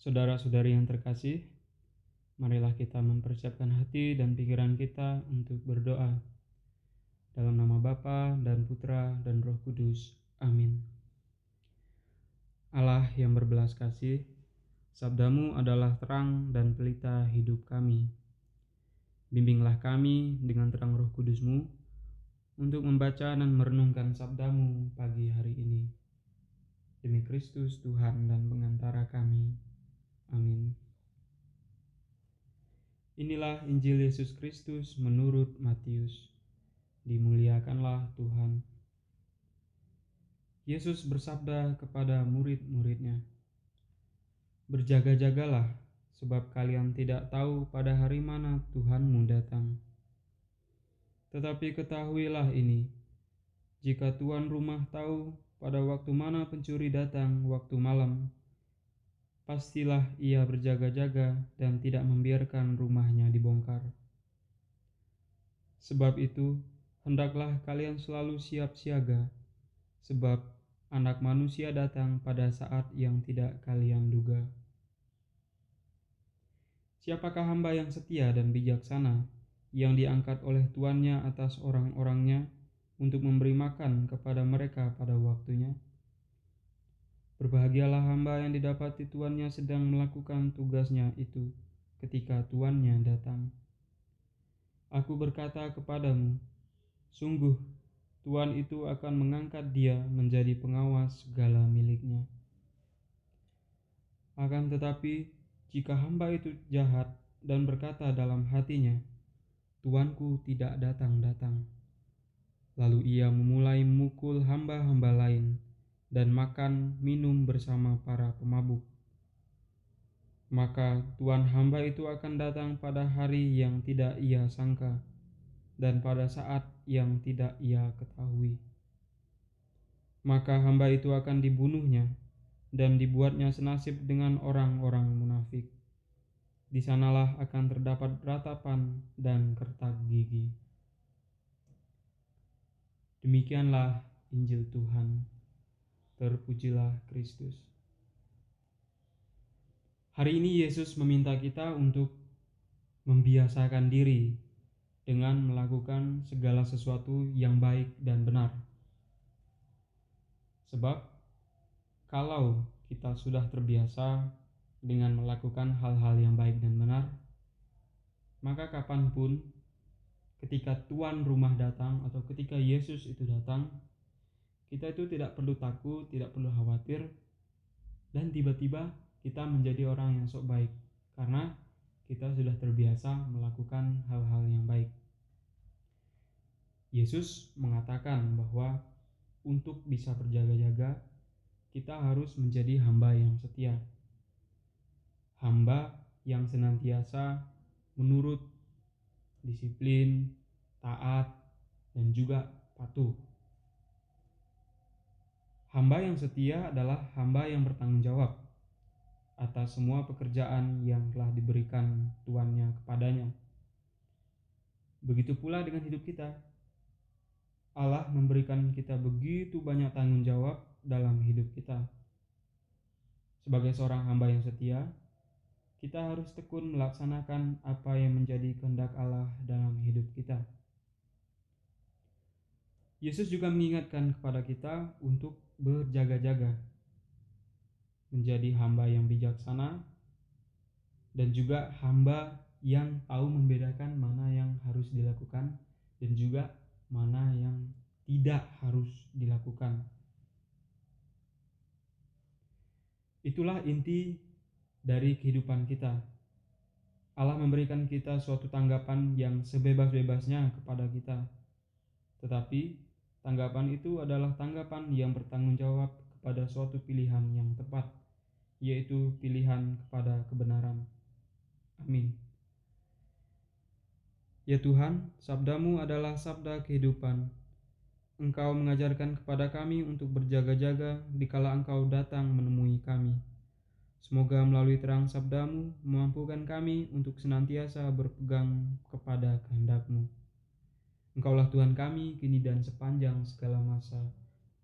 Saudara-saudari yang terkasih, marilah kita mempersiapkan hati dan pikiran kita untuk berdoa. Dalam nama Bapa dan Putra dan Roh Kudus. Amin. Allah yang berbelas kasih, sabdamu adalah terang dan pelita hidup kami. Bimbinglah kami dengan terang roh kudusmu untuk membaca dan merenungkan sabdamu pagi hari ini. Demi Kristus Tuhan dan pengantara kami. Amin. Inilah Injil Yesus Kristus menurut Matius. Dimuliakanlah Tuhan. Yesus bersabda kepada murid-muridnya, "Berjaga-jagalah, sebab kalian tidak tahu pada hari mana Tuhanmu datang. Tetapi ketahuilah ini: jika tuan rumah tahu pada waktu mana pencuri datang waktu malam, pastilah ia berjaga-jaga dan tidak membiarkan rumahnya dibongkar. Sebab itu, hendaklah kalian selalu siap siaga, sebab Anak Manusia datang pada saat yang tidak kalian duga. Siapakah hamba yang setia dan bijaksana yang diangkat oleh tuannya atas orang-orangnya untuk memberi makan kepada mereka pada waktunya? Berbahagialah hamba yang didapati tuannya sedang melakukan tugasnya itu ketika tuannya datang. Aku berkata kepadamu, sungguh tuan itu akan mengangkat dia menjadi pengawas segala miliknya. Akan tetapi, jika hamba itu jahat dan berkata dalam hatinya, Tuanku tidak datang-datang. Lalu ia memulai memukul hamba-hamba lain dan makan minum bersama para pemabuk. Maka tuan hamba itu akan datang pada hari yang tidak ia sangka dan pada saat yang tidak ia ketahui. Maka hamba itu akan dibunuhnya dan dibuatnya senasib dengan orang-orang munafik. Di sanalah akan terdapat ratapan dan kertak gigi. Demikianlah Injil Tuhan. Terpujilah Kristus. Hari ini Yesus meminta kita untuk membiasakan diri dengan melakukan segala sesuatu yang baik dan benar. Sebab kalau kita sudah terbiasa dengan melakukan hal-hal yang baik dan benar, maka kapan pun ketika Tuhan rumah datang atau ketika Yesus itu datang, kita itu tidak perlu takut, tidak perlu khawatir, dan tiba-tiba kita menjadi orang yang sok baik karena kita sudah terbiasa melakukan hal-hal yang baik. Yesus mengatakan bahwa untuk bisa berjaga-jaga, kita harus menjadi hamba yang setia, hamba yang senantiasa menurut disiplin, taat, dan juga patuh. Hamba yang setia adalah hamba yang bertanggung jawab atas semua pekerjaan yang telah diberikan tuannya kepadanya. Begitu pula dengan hidup kita. Allah memberikan kita begitu banyak tanggung jawab dalam hidup kita. Sebagai seorang hamba yang setia, kita harus tekun melaksanakan apa yang menjadi kehendak Allah dalam hidup kita. Yesus juga mengingatkan kepada kita untuk berjaga-jaga, menjadi hamba yang bijaksana, dan juga hamba yang tahu membedakan mana yang harus dilakukan dan juga mana yang tidak harus dilakukan. Itulah inti dari kehidupan kita. Allah memberikan kita suatu tanggapan yang sebebas-bebasnya kepada kita. Tetapi Tanggapan itu adalah tanggapan yang bertanggung jawab kepada suatu pilihan yang tepat, yaitu pilihan kepada kebenaran. Amin. Ya Tuhan, sabdamu adalah sabda kehidupan. Engkau mengajarkan kepada kami untuk berjaga-jaga dikala engkau datang menemui kami. Semoga melalui terang sabdamu memampukan kami untuk senantiasa berpegang kepada kehendakmu. Engkaulah Tuhan kami, kini dan sepanjang segala masa.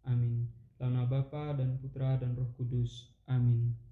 Amin. Dalam Bapa dan Putra dan Roh Kudus. Amin.